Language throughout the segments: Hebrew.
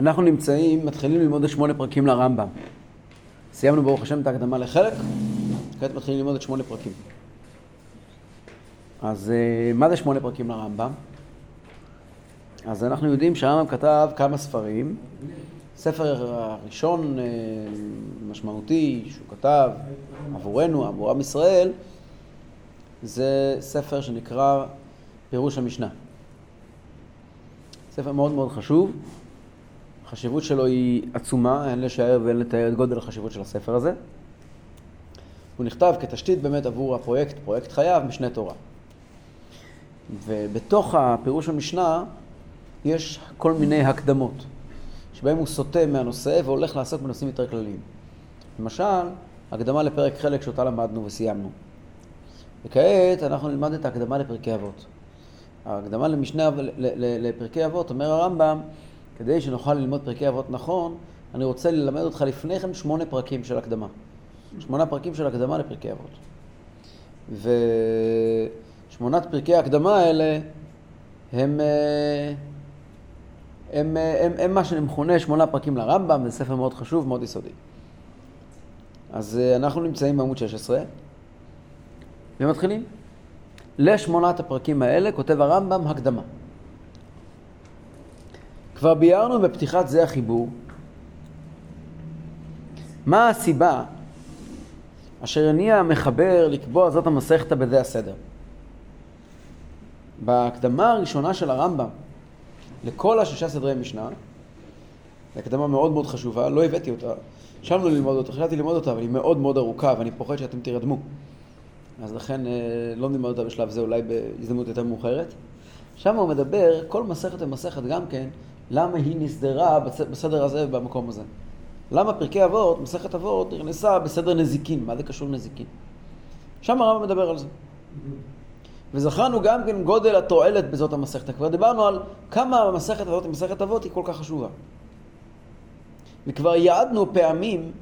אנחנו נמצאים, מתחילים ללמוד את שמונה פרקים לרמב"ם. סיימנו ברוך השם את ההקדמה לחלק, כעת מתחילים ללמוד את שמונה פרקים. אז אה, מה זה שמונה פרקים לרמב"ם? אז אנחנו יודעים שהרמב"ם כתב כמה ספרים. ספר הראשון אה, משמעותי שהוא כתב עבורנו, עבור עם ישראל, זה ספר שנקרא פירוש המשנה. ספר מאוד מאוד חשוב, החשיבות שלו היא עצומה, אין לשער ואין לתאר את גודל החשיבות של הספר הזה. הוא נכתב כתשתית באמת עבור הפרויקט, פרויקט חייו, משנה תורה. ובתוך הפירוש המשנה יש כל מיני הקדמות, שבהם הוא סוטה מהנושא והולך לעסוק בנושאים יותר כלליים. למשל, הקדמה לפרק חלק שאותה למדנו וסיימנו. וכעת אנחנו נלמד את ההקדמה לפרקי אבות. ההקדמה למשנה, לפרקי אבות, אומר הרמב"ם, כדי שנוכל ללמוד פרקי אבות נכון, אני רוצה ללמד אותך לפני כן שמונה פרקים של הקדמה. שמונה פרקים של הקדמה לפרקי אבות. ושמונת פרקי ההקדמה האלה הם, אה, הם, הם, הם, הם מה שמכונה שמונה פרקים לרמב"ם, זה ספר מאוד חשוב, מאוד יסודי. אז אה, אנחנו נמצאים בעמוד 16 ומתחילים. לשמונת הפרקים האלה כותב הרמב"ם הקדמה. כבר ביארנו בפתיחת זה החיבור מה הסיבה אשר הניע המחבר לקבוע זאת המסכתא בזה הסדר. בהקדמה הראשונה של הרמב"ם לכל השישה סדרי משנה, זו הקדמה מאוד מאוד חשובה, לא הבאתי אותה, ישבנו ללמוד אותה, חשבתי ללמוד אותה, אבל היא מאוד מאוד ארוכה ואני פוחד שאתם תירדמו. אז לכן אה, לא נלמד אותה בשלב זה, אולי בהזדמנות יותר מאוחרת. שם הוא מדבר, כל מסכת ומסכת גם כן, למה היא נסדרה בסדר הזה ובמקום הזה. למה פרקי אבות, מסכת אבות, נכנסה בסדר נזיקין. מה זה קשור לנזיקין? שם הרמב"ם מדבר על זה. וזכרנו גם כן גודל התועלת בזאת המסכת. כבר דיברנו על כמה המסכת הזאת, מסכת אבות, היא כל כך חשובה. וכבר יעדנו פעמים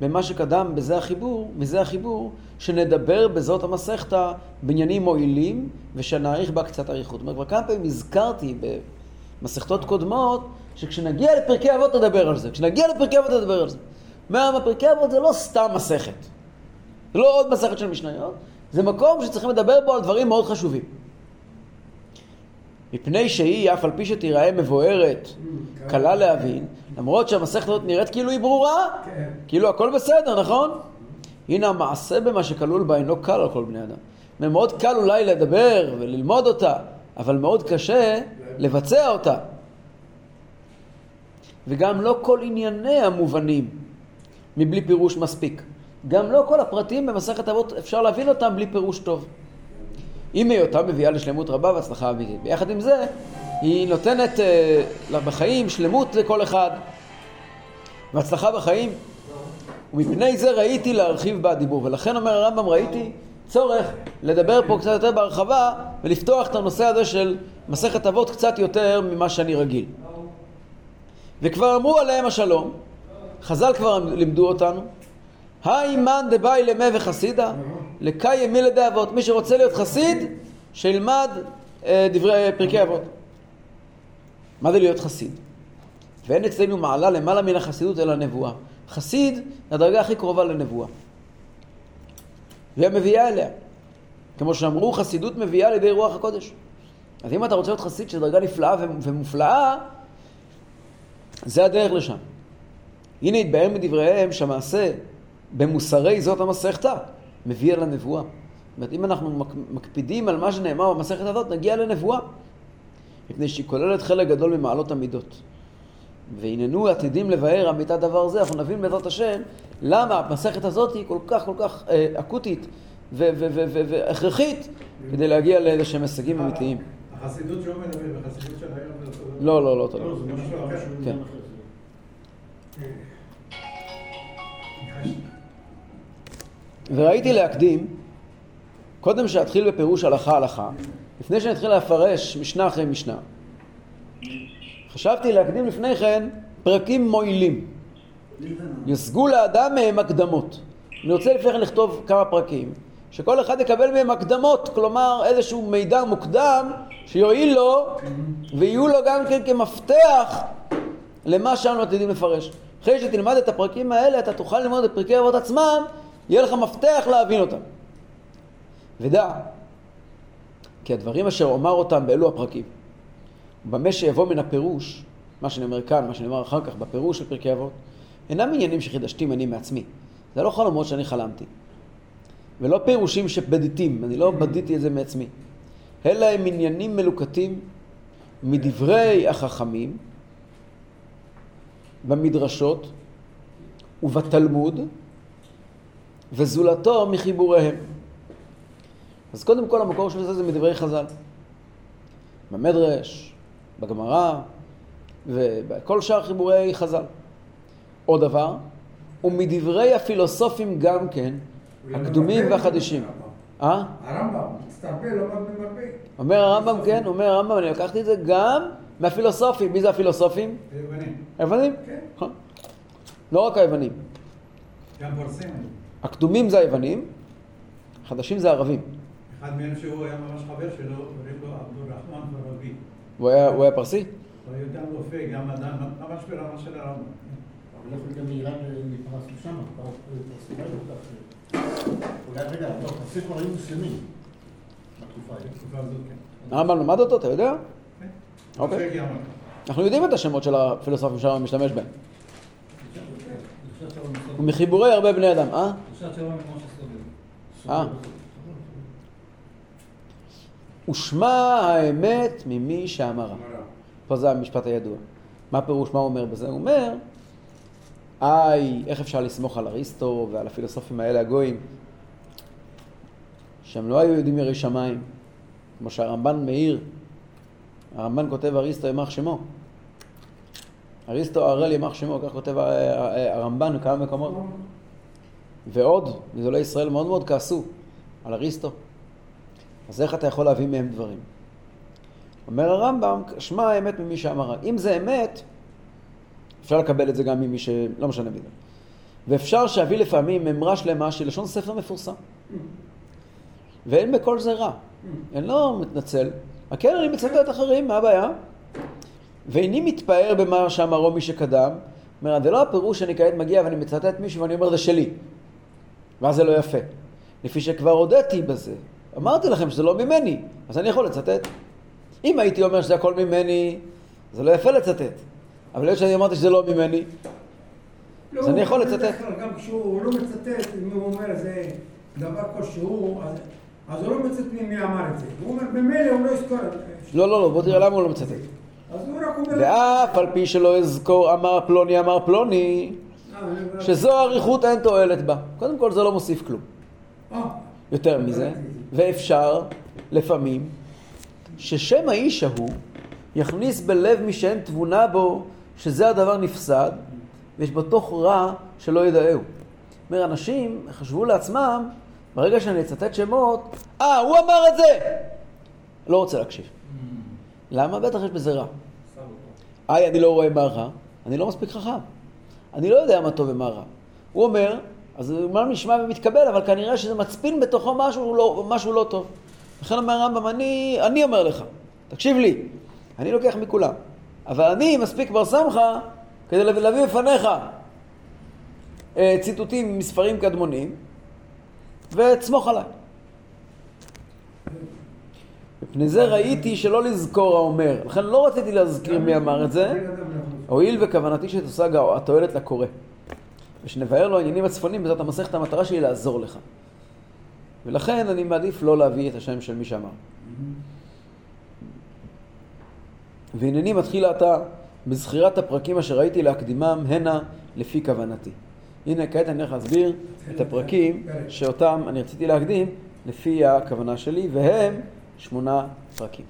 במה שקדם בזה החיבור, מזה החיבור, שנדבר בזאת המסכתא בעניינים מועילים ושנאריך בה קצת אריכות. זאת אומרת, כבר כמה פעמים הזכרתי במסכתות קודמות, שכשנגיע לפרקי אבות נדבר על זה. כשנגיע לפרקי אבות נדבר על זה. מה, פרקי אבות זה לא סתם מסכת. זה לא עוד מסכת של משניות, זה מקום שצריכים לדבר בו על דברים מאוד חשובים. מפני שהיא, אף על פי שתיראה מבוארת, קלה להבין, למרות שהמסכת הזאת נראית כאילו היא ברורה, כן. כאילו הכל בסדר, נכון? הנה המעשה במה שכלול בה אינו קל על כל בני אדם. מאוד קל אולי לדבר וללמוד אותה, אבל מאוד קשה לבצע אותה. וגם לא כל ענייניה מובנים מבלי פירוש מספיק. גם לא כל הפרטים במסכת אבות אפשר להבין אותם בלי פירוש טוב. אם היותה מביאה לשלמות רבה והצלחה אמיתית. ביחד עם זה, היא נותנת uh, בחיים שלמות לכל אחד והצלחה בחיים. ומפני זה ראיתי להרחיב בה הדיבור. ולכן אומר הרמב"ם, ראיתי צורך לדבר פה קצת יותר בהרחבה ולפתוח את הנושא הזה של מסכת אבות קצת יותר ממה שאני רגיל. וכבר אמרו עליהם השלום, חז"ל כבר לימדו אותנו, היי מאן דבאי למה וחסידה, לקיים מילדי אבות. מי שרוצה להיות חסיד, שילמד אה, דברי פרקי אבות. מה זה להיות חסיד? ואין אצלנו מעלה למעלה מן החסידות אלא נבואה. חסיד זה הדרגה הכי קרובה לנבואה. והיא מביאה אליה. כמו שאמרו, חסידות מביאה לידי רוח הקודש. אז אם אתה רוצה להיות חסיד של דרגה נפלאה ומופלאה, זה הדרך לשם. הנה התבהר מדבריהם שהמעשה במוסרי זאת המסכתא מביא אל הנבואה. זאת אומרת, אם אנחנו מקפידים על מה שנאמר במסכת הזאת, נגיע לנבואה. מפני שהיא כוללת חלק גדול ממעלות המידות. והננו עתידים לבאר אמיתת דבר זה, אנחנו נבין בעזרת השם למה המסכת הזאת היא כל כך כל כך אה, אקוטית והכרחית כדי להגיע לאיזה שהם הישגים אמיתיים. החסידות שהוא מדבר, החסידות של היום לא, לא, לא, לא. כן. וראיתי להקדים, קודם שאתחיל בפירוש הלכה הלכה, לפני שאני אתחיל לפרש משנה אחרי משנה, חשבתי להקדים לפני כן פרקים מועילים. יושגו לאדם מהם הקדמות. אני רוצה לפני כן לכתוב כמה פרקים, שכל אחד יקבל מהם הקדמות, כלומר איזשהו מידע מוקדם שיועיל לו ויהיו לו גם כן כמפתח למה שאנו עתידים לפרש. אחרי שתלמד את הפרקים האלה, אתה תוכל ללמוד את פרקי אבות עצמם, יהיה לך מפתח להבין אותם. ודע, כי הדברים אשר אומר אותם באלו הפרקים, במה שיבוא מן הפירוש, מה שאני אומר כאן, מה שאני אומר אחר כך בפירוש של פרקי אבות, אינם עניינים שחידשתים אני מעצמי. זה לא חלומות שאני חלמתי. ולא פירושים שבדיתים, אני לא בדיתי את זה מעצמי. אלא הם עניינים מלוקטים מדברי החכמים במדרשות ובתלמוד וזולתו מחיבוריהם. אז קודם כל המקור של זה זה מדברי חז"ל. במדרש, בגמרא ובכל שאר חיבורי חז"ל. עוד דבר, ומדברי הפילוסופים גם כן, הקדומים והחדשים. אה? הרמב"ם, מצטרפה, לא מרבה. אומר הרמב"ם, כן, אומר הרמב"ם, אני לקחתי את זה גם מהפילוסופים. מי זה הפילוסופים? היוונים. היוונים? כן. נכון. לא רק היוונים. גם פורסים. הקדומים זה היוונים, החדשים זה הערבים. אחד מהם שהוא היה ממש חבר שלו, קוראים לו עבדול רחמן פרבי. הוא היה, הוא היה פרסי? הוא היה גם רופא, גם מדען, ממש ברמה של הרמב"ם. אבל יכול גם מאיראן נפרס לשם, פרסי לא כל כך... אולי רגע, לא, פרסי כבר היו מוסלמים בתקופה הזאת, כן. הרמב"ם למד אותו, אתה יודע? כן. אוקיי. אנחנו יודעים את השמות של הפילוסופים שהרמב"ם משתמש בהם. אני חושב שהרמב"ם ומחיבורי הרבה בני אדם, אה? אני חושב שהרמב"ם כמו שסובל. אה. ושמע האמת ממי שאמרה. פה זה המשפט הידוע. מה הפירוש, מה הוא אומר בזה? הוא אומר, איי, איך אפשר לסמוך על אריסטו ועל הפילוסופים האלה הגויים, שהם לא היו יודעים ירי שמיים, כמו שהרמב"ן מאיר. הרמב"ן כותב אריסטו ימח שמו. אריסטו הראל ימח שמו, כך כותב הרמב"ן בכמה מקומות. ועוד, גדולי ישראל מאוד מאוד כעסו על אריסטו. אז איך אתה יכול להביא מהם דברים? אומר הרמב"ם, שמע האמת ממי שאמרה. אם זה אמת, אפשר לקבל את זה גם ממי ש... לא משנה מי זה. ואפשר שאביא לפעמים אמרה שלמה של לשון ספר מפורסם. ואין בכל זה רע. אני לא מתנצל. כן, אני מצטט אחרים, מה הבעיה? ואיני מתפאר במה שאמרו מי שקדם. אומר, זה לא הפירוש שאני כעת מגיע ואני מצטט מישהו ואני אומר זה שלי. ואז זה לא יפה. לפי שכבר הודיתי בזה. אמרתי לכם שזה לא ממני, אז אני יכול לצטט. אם הייתי אומר שזה הכל ממני, זה לא יפה לצטט. אבל היות שאני אמרתי שזה לא ממני, לא, אז אני יכול לצטט. גם כשהוא לא מצטט, אם הוא אומר זה דבר כלשהו, אז, אז הוא לא מצטט מי אמר את זה. הוא אומר, במילא הוא לא יזכור את זה. לא, לא, לא, בוא תראה למה הוא לא מצטט. ואף על פי שלא אזכור אמר פלוני אמר פלוני, אה, שזו אריכות אין תועלת בה. קודם כל זה לא מוסיף כלום. אה, יותר מזה, ואפשר לפעמים ששם האיש ההוא יכניס בלב מי שאין תבונה בו שזה הדבר נפסד ויש בתוך רע שלא ידעהו. אומר, אנשים חשבו לעצמם, ברגע שאני אצטט שמות, אה, הוא אמר את זה! לא רוצה להקשיב. למה? בטח יש בזה רע. איי, אני לא רואה מה רע, אני לא מספיק חכם. אני לא יודע מה טוב ומה רע. הוא אומר, אז הוא אומנם נשמע ומתקבל, אבל כנראה שזה מצפין בתוכו משהו לא, משהו לא טוב. לכן אומר הרמב"ם, אני, אני אומר לך, תקשיב לי, אני לוקח מכולם, אבל אני מספיק בר סמכה כדי להביא בפניך אה, ציטוטים מספרים קדמונים, ותסמוך עליי. מפני זה ראיתי שלא לזכור האומר, לכן לא רציתי להזכיר מי אמר את זה. הואיל וכוונתי שתושג התועלת לקורא, ושנבהר לו העניינים הצפונים בעזרת המסכת המטרה שלי לעזור לך. ולכן אני מעדיף לא להביא את השם של מי שאמר. והנני מתחיל עתה בזכירת הפרקים אשר ראיתי להקדימם הנה לפי כוונתי. הנה כעת אני הולך להסביר את הפרקים שאותם אני רציתי להקדים לפי הכוונה שלי, והם שמונה פרקים.